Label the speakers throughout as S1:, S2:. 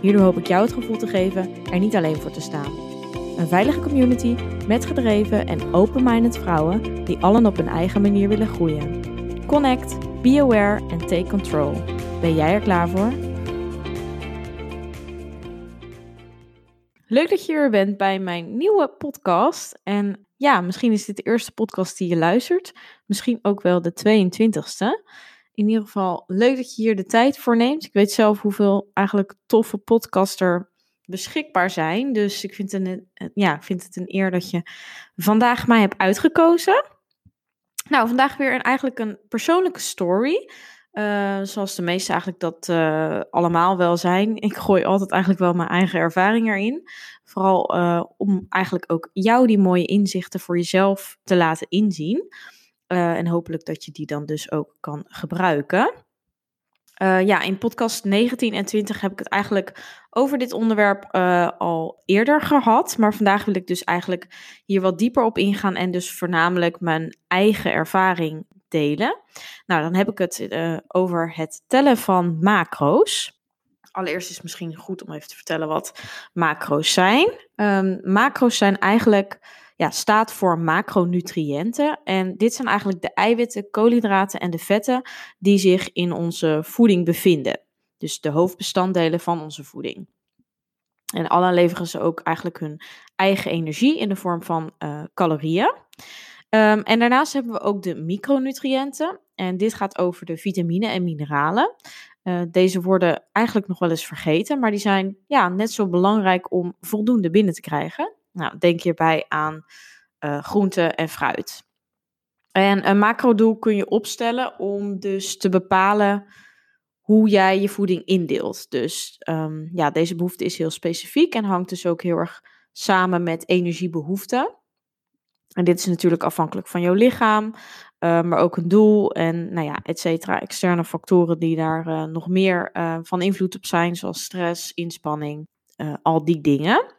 S1: Hierdoor hoop ik jou het gevoel te geven er niet alleen voor te staan. Een veilige community met gedreven en open-minded vrouwen die allen op hun eigen manier willen groeien. Connect, be aware en take control. Ben jij er klaar voor? Leuk dat je er bent bij mijn nieuwe podcast. En ja, misschien is dit de eerste podcast die je luistert. Misschien ook wel de 22ste. In ieder geval leuk dat je hier de tijd voor neemt. Ik weet zelf hoeveel eigenlijk toffe podcaster beschikbaar zijn. Dus ik vind, het een, ja, vind het een eer dat je vandaag mij hebt uitgekozen. Nou, vandaag weer een, eigenlijk een persoonlijke story. Uh, zoals de meeste eigenlijk dat uh, allemaal wel zijn. Ik gooi altijd eigenlijk wel mijn eigen ervaring erin. Vooral uh, om eigenlijk ook jou die mooie inzichten voor jezelf te laten inzien. Uh, en hopelijk dat je die dan dus ook kan gebruiken. Uh, ja, in podcast 19 en 20 heb ik het eigenlijk over dit onderwerp uh, al eerder gehad. Maar vandaag wil ik dus eigenlijk hier wat dieper op ingaan en dus voornamelijk mijn eigen ervaring delen. Nou, dan heb ik het over het tellen van macro's. Allereerst is het misschien goed om even te vertellen wat macro's zijn. Um, macro's zijn eigenlijk ja, staat voor macronutriënten. En dit zijn eigenlijk de eiwitten, koolhydraten en de vetten die zich in onze voeding bevinden. Dus de hoofdbestanddelen van onze voeding. En alle leveren ze ook eigenlijk hun eigen energie in de vorm van uh, calorieën. Um, en daarnaast hebben we ook de micronutriënten. En dit gaat over de vitamine en mineralen. Uh, deze worden eigenlijk nog wel eens vergeten, maar die zijn ja, net zo belangrijk om voldoende binnen te krijgen. Nou, denk hierbij aan uh, groente en fruit. En een macrodoel kun je opstellen om dus te bepalen hoe jij je voeding indeelt. Dus um, ja, deze behoefte is heel specifiek en hangt dus ook heel erg samen met energiebehoeften. En dit is natuurlijk afhankelijk van jouw lichaam, uh, maar ook een doel en nou ja, et cetera, externe factoren die daar uh, nog meer van invloed op zijn, zoals stress, inspanning, al die dingen.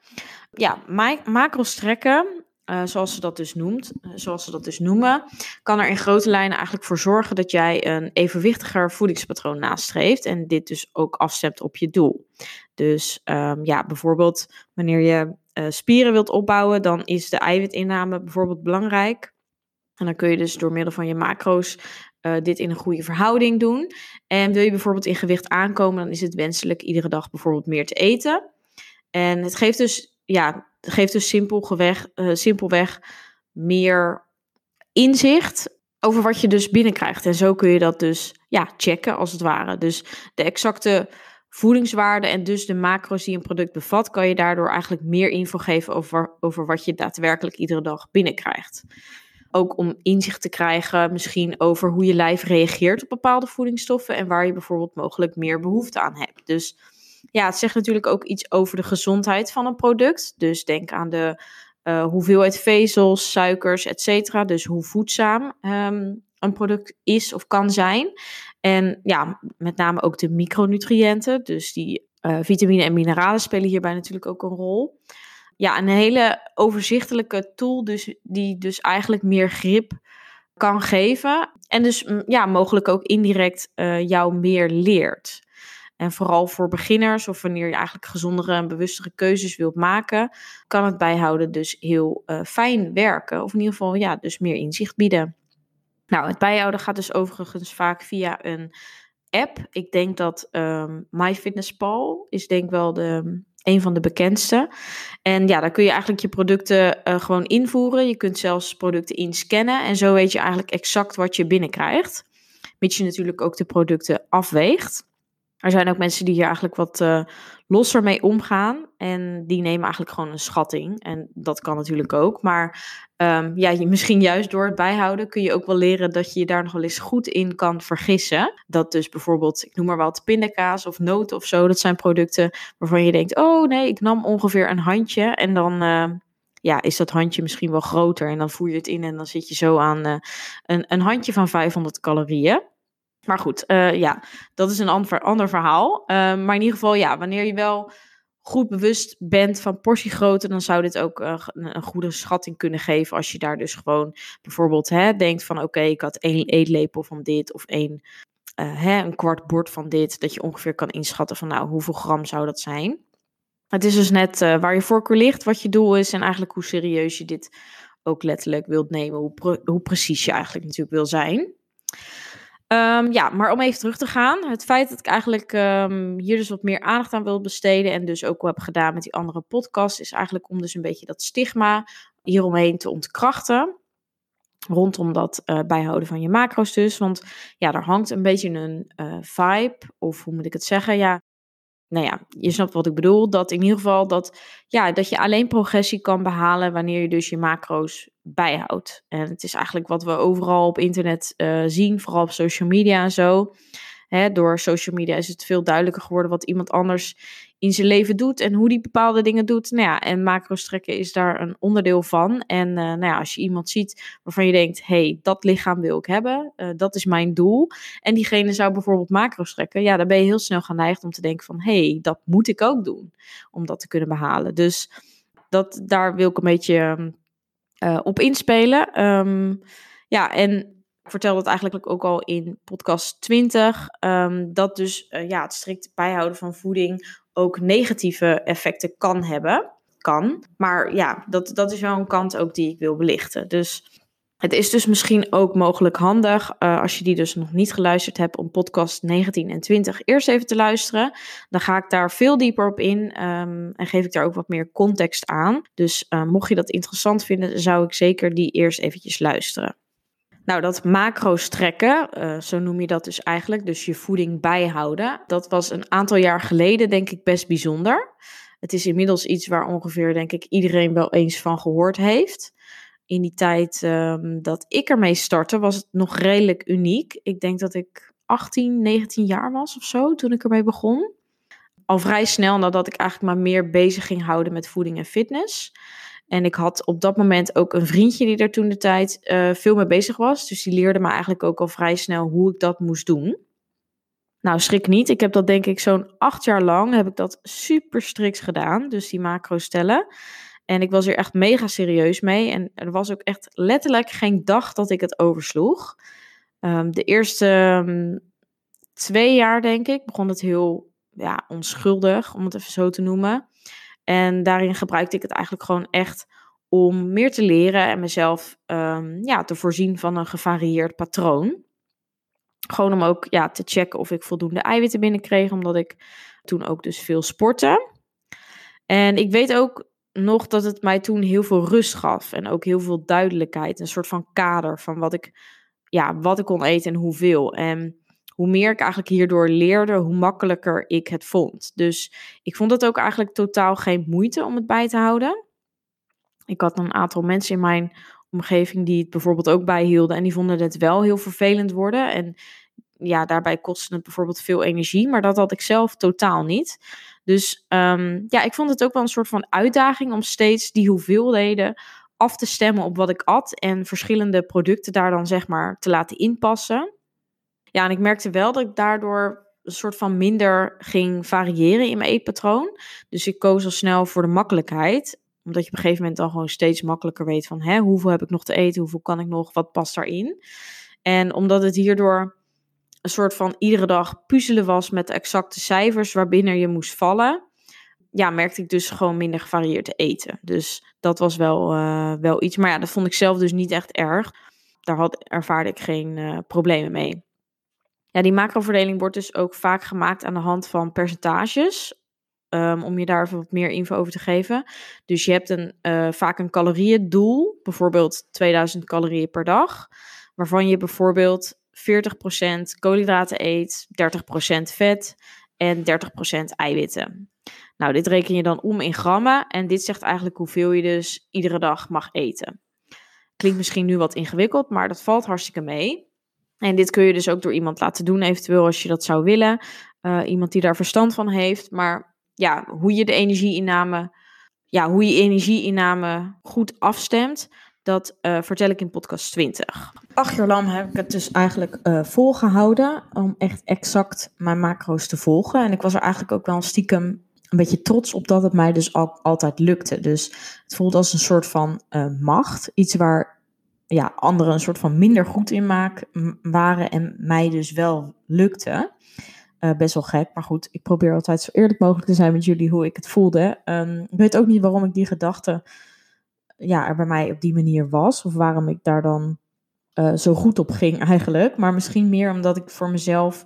S1: Ja, macro's trekken, uh, zoals ze dat dus noemt, uh, zoals ze dat dus noemen, kan er in grote lijnen eigenlijk voor zorgen dat jij een evenwichtiger voedingspatroon nastreeft en dit dus ook afstemt op je doel. Dus um, ja, bijvoorbeeld wanneer je uh, spieren wilt opbouwen, dan is de eiwitinname bijvoorbeeld belangrijk. En dan kun je dus door middel van je macro's dit in een goede verhouding doen. En wil je bijvoorbeeld in gewicht aankomen, dan is het wenselijk iedere dag bijvoorbeeld meer te eten. En het geeft dus ja, geeft dus simpelweg, uh, simpelweg meer inzicht over wat je dus binnenkrijgt. En zo kun je dat dus ja, checken als het ware. Dus de exacte voedingswaarde en dus de macro's die een product bevat, kan je daardoor eigenlijk meer info geven over, over wat je daadwerkelijk iedere dag binnenkrijgt. Ook om inzicht te krijgen misschien over hoe je lijf reageert op bepaalde voedingsstoffen en waar je bijvoorbeeld mogelijk meer behoefte aan hebt. Dus ja, het zegt natuurlijk ook iets over de gezondheid van een product. Dus denk aan de uh, hoeveelheid vezels, suikers, etc. Dus hoe voedzaam um, een product is of kan zijn. En ja, met name ook de micronutriënten. Dus die uh, vitamine en mineralen spelen hierbij natuurlijk ook een rol. Ja, een hele overzichtelijke tool, dus, die dus eigenlijk meer grip kan geven. En dus ja, mogelijk ook indirect uh, jou meer leert. En vooral voor beginners of wanneer je eigenlijk gezondere en bewustere keuzes wilt maken, kan het bijhouden dus heel uh, fijn werken. Of in ieder geval ja, dus meer inzicht bieden. Nou, het bijhouden gaat dus overigens vaak via een app. Ik denk dat um, MyFitnessPal is denk wel de, een van de bekendste. En ja, daar kun je eigenlijk je producten uh, gewoon invoeren. Je kunt zelfs producten inscannen. En zo weet je eigenlijk exact wat je binnenkrijgt. Mits je natuurlijk ook de producten afweegt. Er zijn ook mensen die hier eigenlijk wat uh, losser mee omgaan. En die nemen eigenlijk gewoon een schatting. En dat kan natuurlijk ook. Maar um, ja, je, misschien juist door het bijhouden kun je ook wel leren dat je je daar nog wel eens goed in kan vergissen. Dat dus bijvoorbeeld, ik noem maar wat, pindakaas of noten of zo. Dat zijn producten waarvan je denkt, oh nee, ik nam ongeveer een handje. En dan... Uh, ja, is dat handje misschien wel groter. En dan voer je het in en dan zit je zo aan uh, een, een handje van 500 calorieën. Maar goed, uh, ja, dat is een ander, ander verhaal. Uh, maar in ieder geval, ja, wanneer je wel goed bewust bent van portiegrootte, dan zou dit ook uh, een goede schatting kunnen geven. Als je daar dus gewoon bijvoorbeeld hè, denkt van oké, ik had één eetlepel van dit of één, hè, een kwart bord van dit. Dat je ongeveer kan inschatten van nou, hoeveel gram zou dat zijn. Het is dus net waar je voorkeur ligt, wat je doel is en eigenlijk hoe serieus je dit ook letterlijk wilt nemen. Hoe, hoe precies je eigenlijk natuurlijk wil zijn. Um, ja, maar om even terug te gaan. Het feit dat ik eigenlijk um, hier dus wat meer aandacht aan wil besteden. En dus ook heb gedaan met die andere podcast. Is eigenlijk om dus een beetje dat stigma hieromheen te ontkrachten. Rondom dat uh, bijhouden van je macro's dus. Want ja, er hangt een beetje een uh, vibe. Of hoe moet ik het zeggen? Ja, nou ja, je snapt wat ik bedoel. Dat in ieder geval dat, ja, dat je alleen progressie kan behalen wanneer je dus je macro's bijhoudt. En het is eigenlijk wat we overal op internet uh, zien, vooral op social media en zo. Door social media is het veel duidelijker geworden wat iemand anders in zijn leven doet en hoe die bepaalde dingen doet. Nou ja, en macro's trekken is daar een onderdeel van. En uh, nou ja, als je iemand ziet waarvan je denkt, hey, dat lichaam wil ik hebben, uh, dat is mijn doel. En diegene zou bijvoorbeeld macro's trekken, ja, dan ben je heel snel geneigd om te denken van, hey, dat moet ik ook doen om dat te kunnen behalen. Dus dat, daar wil ik een beetje uh, op inspelen. Um, ja, en ik vertelde het eigenlijk ook al in podcast 20, um, ehm, dat dus ja, het strikt bijhouden van voeding ook negatieve effecten kan hebben. Kan. Maar ja, dat, dat is wel een kant ook die ik wil belichten. Dus het is dus misschien ook mogelijk handig, uh, als je die dus nog niet geluisterd hebt, om podcast 19 en 20 eerst even te luisteren. Dan ga ik daar veel dieper op in um, en geef ik daar ook wat meer context aan. Dus uh, mocht je dat interessant vinden, zou ik zeker die eerst eventjes luisteren. Nou, dat macro's trekken, uh, zo noem je dat dus eigenlijk, dus je voeding bijhouden, dat was een aantal jaar geleden denk ik best bijzonder. Het is inmiddels iets waar ongeveer denk ik iedereen wel eens van gehoord heeft. In die tijd um, dat ik ermee startte was het nog redelijk uniek. Ik denk dat ik 18, 19 jaar was of zo toen ik ermee begon. Al vrij snel nadat ik eigenlijk maar meer bezig ging houden met voeding en fitness. En ik had op dat moment ook een vriendje die er toen de tijd uh, veel mee bezig was. Dus die leerde me eigenlijk ook al vrij snel hoe ik dat moest doen. Nou, schrik niet. Ik heb dat denk ik zo'n acht jaar lang heb ik dat super strikt gedaan. Dus die macro stellen. En ik was er echt mega serieus mee. En er was ook echt letterlijk geen dag dat ik het oversloeg. Um, de eerste um, twee jaar, denk ik, begon het heel ja, onschuldig, om het even zo te noemen. En daarin gebruikte ik het eigenlijk gewoon echt om meer te leren en mezelf um, ja, te voorzien van een gevarieerd patroon. Gewoon om ook ja, te checken of ik voldoende eiwitten binnenkreeg, omdat ik toen ook dus veel sportte. En ik weet ook nog dat het mij toen heel veel rust gaf en ook heel veel duidelijkheid, een soort van kader van wat ik, ja, wat ik kon eten en hoeveel. En hoe meer ik eigenlijk hierdoor leerde, hoe makkelijker ik het vond. Dus ik vond het ook eigenlijk totaal geen moeite om het bij te houden. Ik had een aantal mensen in mijn omgeving die het bijvoorbeeld ook bijhielden en die vonden het wel heel vervelend worden. En ja, daarbij kostte het bijvoorbeeld veel energie, maar dat had ik zelf totaal niet. Dus um, ja, ik vond het ook wel een soort van uitdaging om steeds die hoeveelheden af te stemmen op wat ik at en verschillende producten daar dan zeg maar te laten inpassen. Ja, en ik merkte wel dat ik daardoor een soort van minder ging variëren in mijn eetpatroon. Dus ik koos al snel voor de makkelijkheid. Omdat je op een gegeven moment dan gewoon steeds makkelijker weet van hè, hoeveel heb ik nog te eten, hoeveel kan ik nog, wat past daarin. En omdat het hierdoor een soort van iedere dag puzzelen was met de exacte cijfers waarbinnen je moest vallen. Ja, merkte ik dus gewoon minder gevarieerd te eten. Dus dat was wel, uh, wel iets. Maar ja, dat vond ik zelf dus niet echt erg. Daar had, ervaarde ik geen uh, problemen mee. Ja, die macroverdeling wordt dus ook vaak gemaakt aan de hand van percentages. Um, om je daar even wat meer info over te geven. Dus je hebt een, uh, vaak een calorieëndoel, bijvoorbeeld 2000 calorieën per dag, waarvan je bijvoorbeeld 40% koolhydraten eet, 30% vet en 30% eiwitten. Nou, dit reken je dan om in grammen en dit zegt eigenlijk hoeveel je dus iedere dag mag eten. Klinkt misschien nu wat ingewikkeld, maar dat valt hartstikke mee. En dit kun je dus ook door iemand laten doen, eventueel als je dat zou willen. Uh, iemand die daar verstand van heeft. Maar ja, hoe je de energieinname, ja, hoe je energieinname goed afstemt, dat uh, vertel ik in podcast 20. Acht jaar lang heb ik het dus eigenlijk uh, volgehouden om echt exact mijn macro's te volgen. En ik was er eigenlijk ook wel stiekem een beetje trots op dat het mij dus al, altijd lukte. Dus het voelde als een soort van macht. Iets waar ja, anderen een soort van minder goed in maak, waren en mij dus wel lukte. Uh, best wel gek, maar goed, ik probeer altijd zo eerlijk mogelijk te zijn met jullie hoe ik het voelde. Um, ik weet ook niet waarom ik die gedachte ja, er bij mij op die manier was, of waarom ik daar dan uh, zo goed op ging eigenlijk. Maar misschien meer omdat ik voor mezelf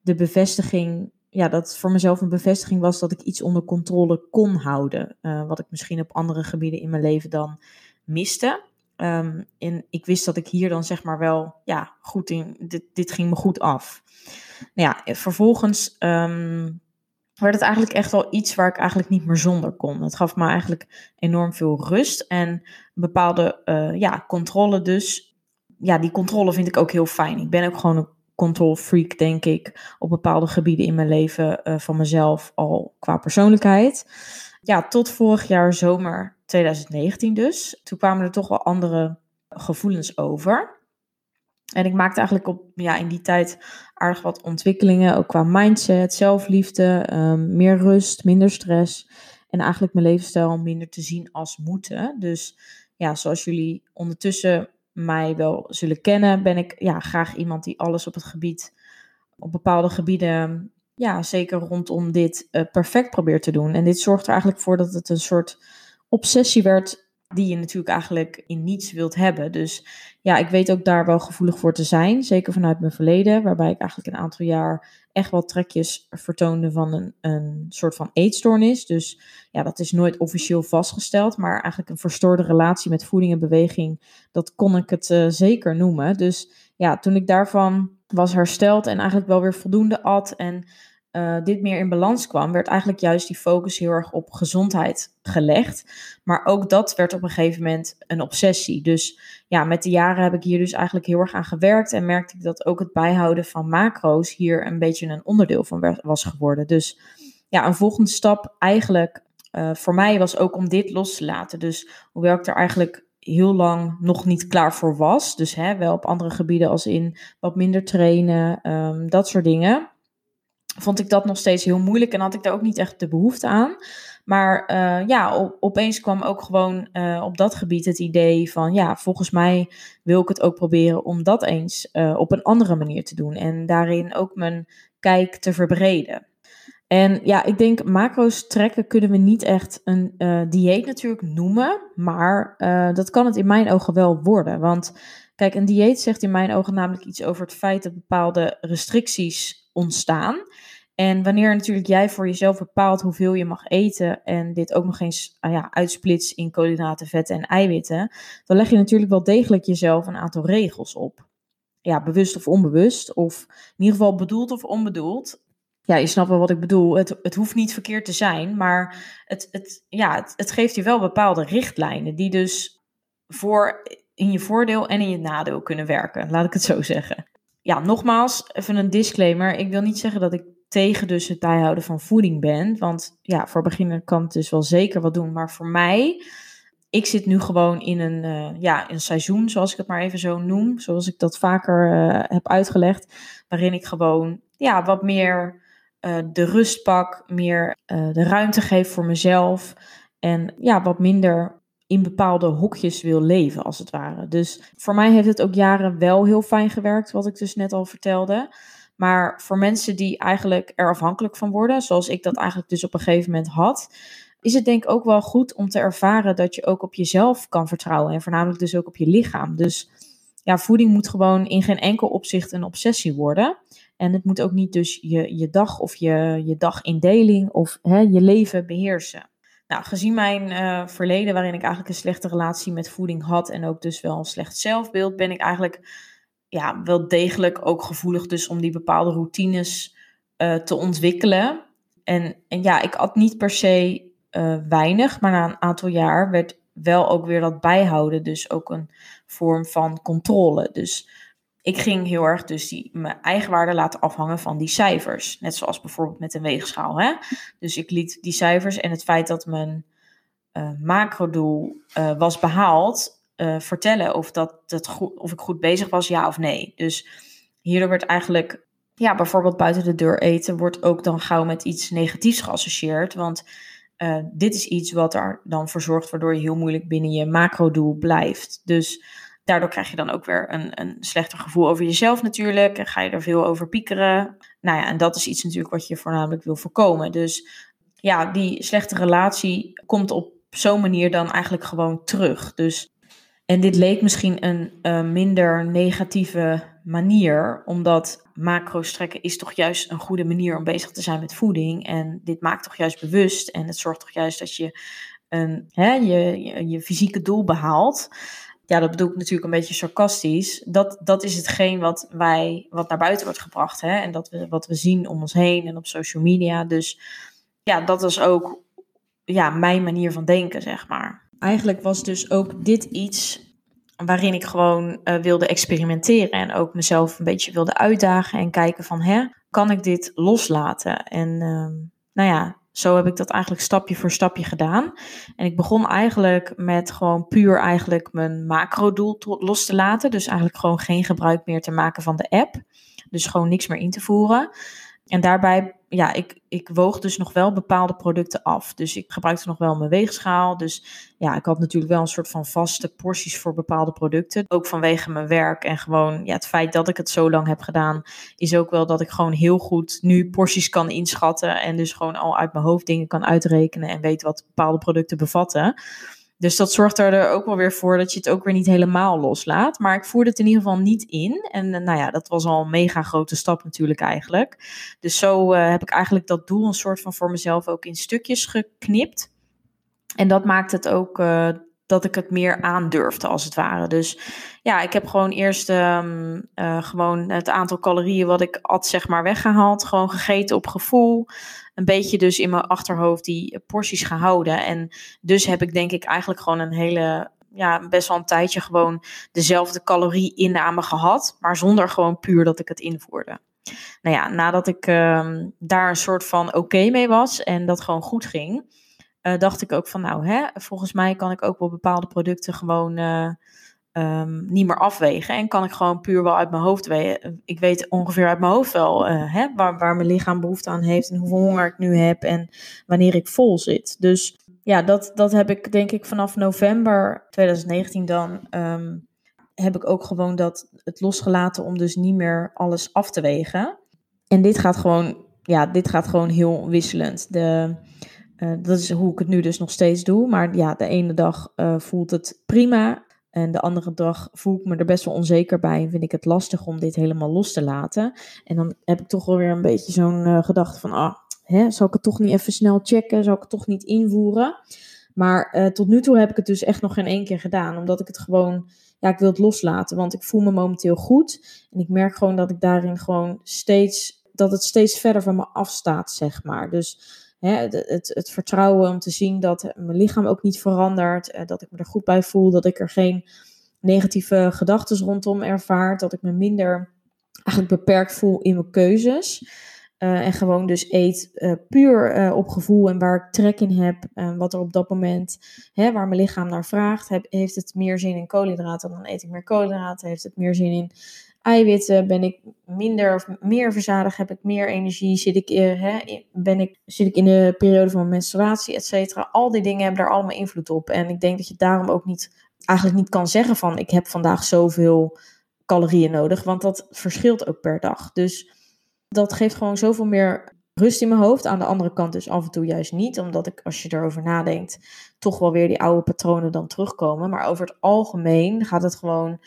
S1: de bevestiging, ja, dat voor mezelf een bevestiging was dat ik iets onder controle kon houden. Uh, wat ik misschien op andere gebieden in mijn leven dan miste. Um, en ik wist dat ik hier dan zeg maar wel, ja, goed in, dit, dit ging me goed af. Nou ja, vervolgens um, werd het eigenlijk echt wel iets waar ik eigenlijk niet meer zonder kon. Het gaf me eigenlijk enorm veel rust en bepaalde uh, ja, controle dus. Ja, die controle vind ik ook heel fijn. Ik ben ook gewoon een control freak, denk ik, op bepaalde gebieden in mijn leven uh, van mezelf al qua persoonlijkheid. Ja, tot vorig jaar zomer 2019 dus. Toen kwamen er toch wel andere gevoelens over. En ik maakte eigenlijk op, ja, in die tijd aardig wat ontwikkelingen, ook qua mindset, zelfliefde, um, meer rust, minder stress. En eigenlijk mijn levensstijl minder te zien als moeten. Dus ja, zoals jullie ondertussen mij wel zullen kennen, ben ik ja, graag iemand die alles op het gebied, op bepaalde gebieden, ja, zeker rondom dit uh, perfect probeert te doen. En dit zorgt er eigenlijk voor dat het een soort obsessie werd die je natuurlijk eigenlijk in niets wilt hebben. Dus ja, ik weet ook daar wel gevoelig voor te zijn. Zeker vanuit mijn verleden, waarbij ik eigenlijk een aantal jaar echt wel trekjes vertoonde van een, een soort van eetstoornis. Dus ja, dat is nooit officieel vastgesteld, maar eigenlijk een verstoorde relatie met voeding en beweging, dat kon ik het uh, zeker noemen. Dus ja, toen ik daarvan was hersteld en eigenlijk wel weer voldoende at en uh, dit meer in balans kwam, werd eigenlijk juist die focus heel erg op gezondheid gelegd. Maar ook dat werd op een gegeven moment een obsessie. Dus ja, met de jaren heb ik hier dus eigenlijk heel erg aan gewerkt. En merkte ik dat ook het bijhouden van macro's hier een beetje een onderdeel van was geworden. Dus ja, een volgende stap eigenlijk uh, voor mij was ook om dit los te laten. Dus hoewel ik er eigenlijk heel lang nog niet klaar voor was. Dus hè, wel op andere gebieden als in wat minder trainen, um, dat soort dingen vond ik dat nog steeds heel moeilijk en had ik daar ook niet echt de behoefte aan. Maar uh, ja, opeens kwam ook gewoon uh, op dat gebied het idee van, ja, volgens mij wil ik het ook proberen om dat eens uh, op een andere manier te doen. En daarin ook mijn kijk te verbreden. En ja, ik denk macro's trekken kunnen we niet echt een dieet natuurlijk noemen, maar dat kan het in mijn ogen wel worden. Want kijk, een dieet zegt in mijn ogen namelijk iets over het feit dat bepaalde restricties ontstaan. En wanneer natuurlijk jij voor jezelf bepaalt hoeveel je mag eten en dit ook nog eens ah ja, uitsplitst in koolhydraten, vetten en eiwitten, dan leg je natuurlijk wel degelijk jezelf een aantal regels op. Ja, bewust of onbewust, of in ieder geval bedoeld of onbedoeld. Ja, je snapt wel wat ik bedoel. Het, het hoeft niet verkeerd te zijn, maar het, het, ja, het, geeft je wel bepaalde richtlijnen die dus voor in je voordeel en in je nadeel kunnen werken. Laat ik het zo zeggen. Ja, nogmaals, even een disclaimer. Ik wil niet zeggen dat ik tegen dus het bijhouden van voeding ben. Want ja, voor beginner kan het dus wel zeker wat doen. Maar voor mij, ik zit nu gewoon in een, uh, ja, een seizoen, zoals ik het maar even zo noem. Zoals ik dat vaker uh, heb uitgelegd. Waarin ik gewoon ja, wat meer uh, de rust pak, meer de ruimte geef voor mezelf. En ja, wat minder in bepaalde hokjes wil leven, als het ware. Dus voor mij heeft het ook jaren wel heel fijn gewerkt, wat ik dus net al vertelde. Maar voor mensen die eigenlijk er afhankelijk van worden, zoals ik dat eigenlijk dus op een gegeven moment had, is het denk ik ook wel goed om te ervaren dat je ook op jezelf kan vertrouwen. En voornamelijk dus ook op je lichaam. Dus ja, voeding moet gewoon in geen enkel opzicht een obsessie worden. En het moet ook niet dus je, je dag of je, je dagindeling of hè, je leven beheersen. Nou, gezien mijn uh, verleden, waarin ik eigenlijk een slechte relatie met voeding had en ook dus wel een slecht zelfbeeld, ben ik eigenlijk ja, wel degelijk ook gevoelig dus om die bepaalde routines eh, te ontwikkelen. En, en ja, ik at niet per se uh, weinig, maar na een aantal jaar werd wel ook weer dat bijhouden, dus ook een vorm van controle. Dus ik ging heel erg dus die, mijn eigen waarde laten afhangen van die cijfers. Net zoals bijvoorbeeld met een weegschaal. Hè? Dus ik liet die cijfers en het feit dat mijn uh, macrodoel uh, was behaald, uh, vertellen of, dat het goed, of ik goed bezig was, ja of nee. Dus hierdoor werd eigenlijk, ja, bijvoorbeeld buiten de deur eten, wordt ook dan gauw met iets negatiefs geassocieerd. Want dit is iets wat er dan voor zorgt, waardoor je heel moeilijk binnen je macrodoel blijft. Dus Daardoor krijg je dan ook weer een, een slechter gevoel over jezelf natuurlijk. En ga je er veel over piekeren. Nou ja, en dat is iets natuurlijk wat je voornamelijk wil voorkomen. Dus ja, die slechte relatie komt op zo'n manier dan eigenlijk gewoon terug. Dus, en dit leek misschien een uh, minder negatieve manier, omdat macro-strekken is toch juist een goede manier om bezig te zijn met voeding. En dit maakt toch juist bewust en het zorgt toch juist dat je een, hè, je, je, je fysieke doel behaalt ja, dat bedoel ik natuurlijk een beetje sarcastisch. Dat, dat is hetgeen wat wij, wat naar buiten wordt gebracht. Hè? En dat we, wat we zien om ons heen en op social media. Dus ja, dat was ook ja, mijn manier van denken, zeg maar. Eigenlijk was dus ook dit iets waarin ik gewoon uh, wilde experimenteren. En ook mezelf een beetje wilde uitdagen en kijken van, hè, kan ik dit loslaten? En uh, nou ja, zo heb ik dat eigenlijk stapje voor stapje gedaan. En ik begon eigenlijk met gewoon puur eigenlijk mijn macro-doel los te laten. Dus eigenlijk gewoon geen gebruik meer te maken van de app. Dus gewoon niks meer in te voeren. En daarbij, ja, ik, ik woog dus nog wel bepaalde producten af. Dus ik gebruikte nog wel mijn weegschaal. Dus ja, ik had natuurlijk wel een soort van vaste porties voor bepaalde producten. Ook vanwege mijn werk en gewoon ja, het feit dat ik het zo lang heb gedaan, is ook wel dat ik gewoon heel goed nu porties kan inschatten. En dus gewoon al uit mijn hoofd dingen kan uitrekenen en weet wat bepaalde producten bevatten. Dus dat zorgt er ook wel weer voor dat je het ook weer niet helemaal loslaat. Maar ik voerde het in ieder geval niet in. En eh, nou ja, dat was al een mega grote stap natuurlijk eigenlijk. Dus zo uh, heb ik eigenlijk dat doel een soort van voor mezelf ook in stukjes geknipt. En dat maakt het ook uh, dat ik het meer aandurfde als het ware. Dus ja, ik heb gewoon eerst um, gewoon het aantal calorieën wat ik at zeg maar weggehaald. Gewoon gegeten op gevoel een beetje dus in mijn achterhoofd die porties gehouden. En dus heb ik denk ik eigenlijk gewoon een hele, ja, best wel een tijdje gewoon dezelfde calorie inname gehad, maar zonder gewoon puur dat ik het invoerde. Nou ja, nadat ik uh, daar een soort van oké mee was en dat gewoon goed ging, uh, dacht ik ook van nou, hè, volgens mij kan ik ook wel bepaalde producten gewoon uh, um, niet meer afwegen. En kan ik gewoon puur wel uit mijn hoofd weten. Ik weet ongeveer uit mijn hoofd wel uh, hè, waar, waar mijn lichaam behoefte aan heeft en hoeveel honger ik nu heb en wanneer ik vol zit. Dus ja, dat, dat heb ik denk ik vanaf november 2019 dan. Um, heb ik ook gewoon dat het losgelaten om dus niet meer alles af te wegen. En dit gaat gewoon, ja, dit gaat gewoon heel wisselend. De, uh, dat is hoe ik het nu dus nog steeds doe. Maar ja, de ene dag uh, voelt het prima. En de andere dag voel ik me er best wel onzeker bij en vind ik het lastig om dit helemaal los te laten. En dan heb ik toch wel weer een beetje zo'n uh, gedachte van, ah, hè, zal ik het toch niet even snel checken? Zal ik het toch niet invoeren? Maar uh, tot nu toe heb ik het dus echt nog geen één keer gedaan, omdat ik het gewoon, ja, ik wil het loslaten, want ik voel me momenteel goed. En ik merk gewoon dat ik daarin gewoon steeds, dat het steeds verder van me afstaat, zeg maar. Dus hè, het, het, vertrouwen om te zien dat mijn lichaam ook niet verandert, eh, dat ik me er goed bij voel, dat ik er geen negatieve gedachten rondom ervaar, dat ik me minder eigenlijk beperkt voel in mijn keuzes. Uh, en gewoon dus eet uh, puur op gevoel en waar ik trek in heb. wat er op dat moment, hè, waar mijn lichaam naar vraagt. Heb, heeft het meer zin in koolhydraten, dan eet ik meer koolhydraten. Heeft het meer zin in eiwitten, ben ik minder of meer verzadigd, heb ik meer energie, zit ik, hè, ben ik, zit ik in de periode van menstruatie, et cetera. Al die dingen hebben daar allemaal invloed op. En ik denk dat je daarom ook niet, eigenlijk niet kan zeggen van ik heb vandaag zoveel calorieën nodig, want dat verschilt ook per dag. Dus dat geeft gewoon zoveel meer rust in mijn hoofd. Aan de andere kant dus af en toe juist niet, omdat ik, als je erover nadenkt, toch wel weer die oude patronen dan terugkomen. Maar over het algemeen gaat het gewoon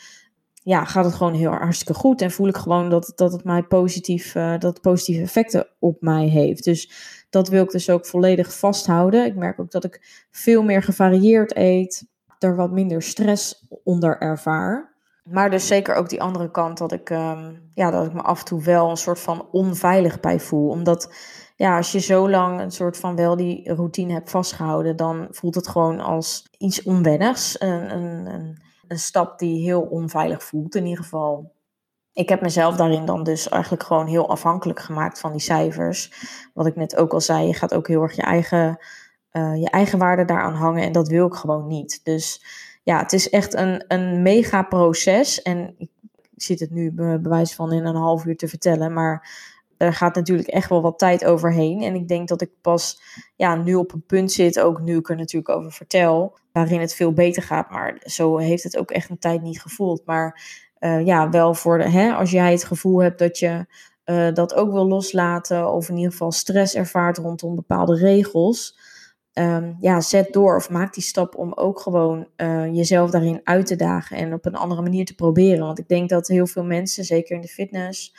S1: ja, gaat het gewoon heel hartstikke goed. En voel ik gewoon dat, dat het mij positief, uh, dat positieve effecten op mij heeft. Dus dat wil ik dus ook volledig vasthouden. Ik merk ook dat ik veel meer gevarieerd eet. Er wat minder stress onder ervaar. Maar dus zeker ook die andere kant dat ik, ehm, ja, dat ik me af en toe wel een soort van onveilig bij voel. Omdat ja, als je zo lang een soort van wel die routine hebt vastgehouden, dan voelt het gewoon als iets onwennigs. Een, een, een, een stap die heel onveilig voelt in ieder geval. Ik heb mezelf daarin dan dus eigenlijk gewoon heel afhankelijk gemaakt van die cijfers. Wat ik net ook al zei, je gaat ook heel erg je eigen, uh, je eigen waarde daaraan hangen en dat wil ik gewoon niet. Dus ja, het is echt een, een mega proces. En ik zit het nu bewijs van in een half uur te vertellen, maar er gaat natuurlijk echt wel wat tijd overheen. En ik denk dat ik pas ja, nu op een punt zit, ook nu ik er natuurlijk over vertel, waarin het veel beter gaat. Maar zo heeft het ook echt een tijd niet gevoeld. Maar uh, ja, wel voor de, hè, als jij het gevoel hebt dat je uh, dat ook wil loslaten, of in ieder geval stress ervaart rondom bepaalde regels. Um, ja, zet door of maak die stap om ook gewoon uh, jezelf daarin uit te dagen en op een andere manier te proberen. Want ik denk dat heel veel mensen, zeker in de fitness,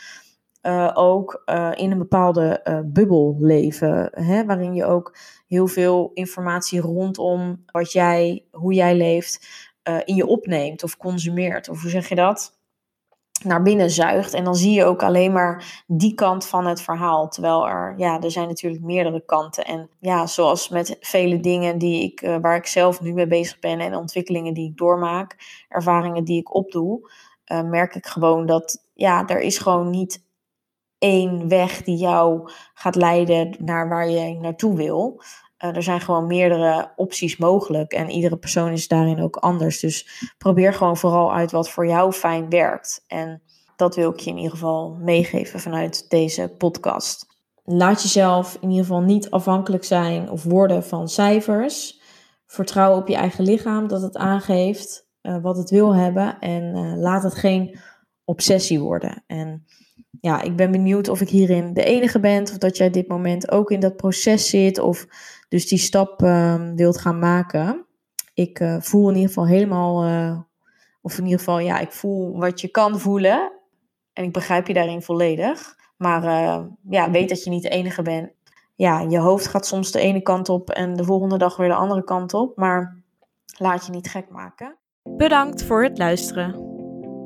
S1: uh, ook uh, in een bepaalde uh, bubbel leven. Hè, waarin je ook heel veel informatie rondom wat jij, hoe jij leeft, in je opneemt of consumeert. Of hoe zeg je dat? naar binnen zuigt. En dan zie je ook alleen maar die kant van het verhaal. Terwijl er, ja, er zijn natuurlijk meerdere kanten. En ja, zoals met vele dingen die ik, waar ik zelf nu mee bezig ben en ontwikkelingen die ik doormaak, ervaringen die ik opdoe, merk ik gewoon dat ja, er is gewoon niet één weg die jou gaat leiden naar waar je naartoe wil. Uh, er zijn gewoon meerdere opties mogelijk en iedere persoon is daarin ook anders. Dus probeer gewoon vooral uit wat voor jou fijn werkt. En dat wil ik je in ieder geval meegeven vanuit deze podcast. Laat jezelf in ieder geval niet afhankelijk zijn of worden van cijfers. Vertrouw op je eigen lichaam dat het aangeeft uh, wat het wil hebben. En uh, laat het geen obsessie worden. En ja, ik ben benieuwd of ik hierin de enige ben. Of dat jij dit moment ook in dat proces zit. Of dus die stap uh, wilt gaan maken. Ik uh, voel in ieder geval helemaal. Uh, of in ieder geval, ja, ik voel wat je kan voelen. En ik begrijp je daarin volledig. Maar eh, ja, weet dat je niet de enige bent. Ja, je hoofd gaat soms de ene kant op en de volgende dag weer de andere kant op. Maar laat je niet gek maken.
S2: Bedankt voor het luisteren.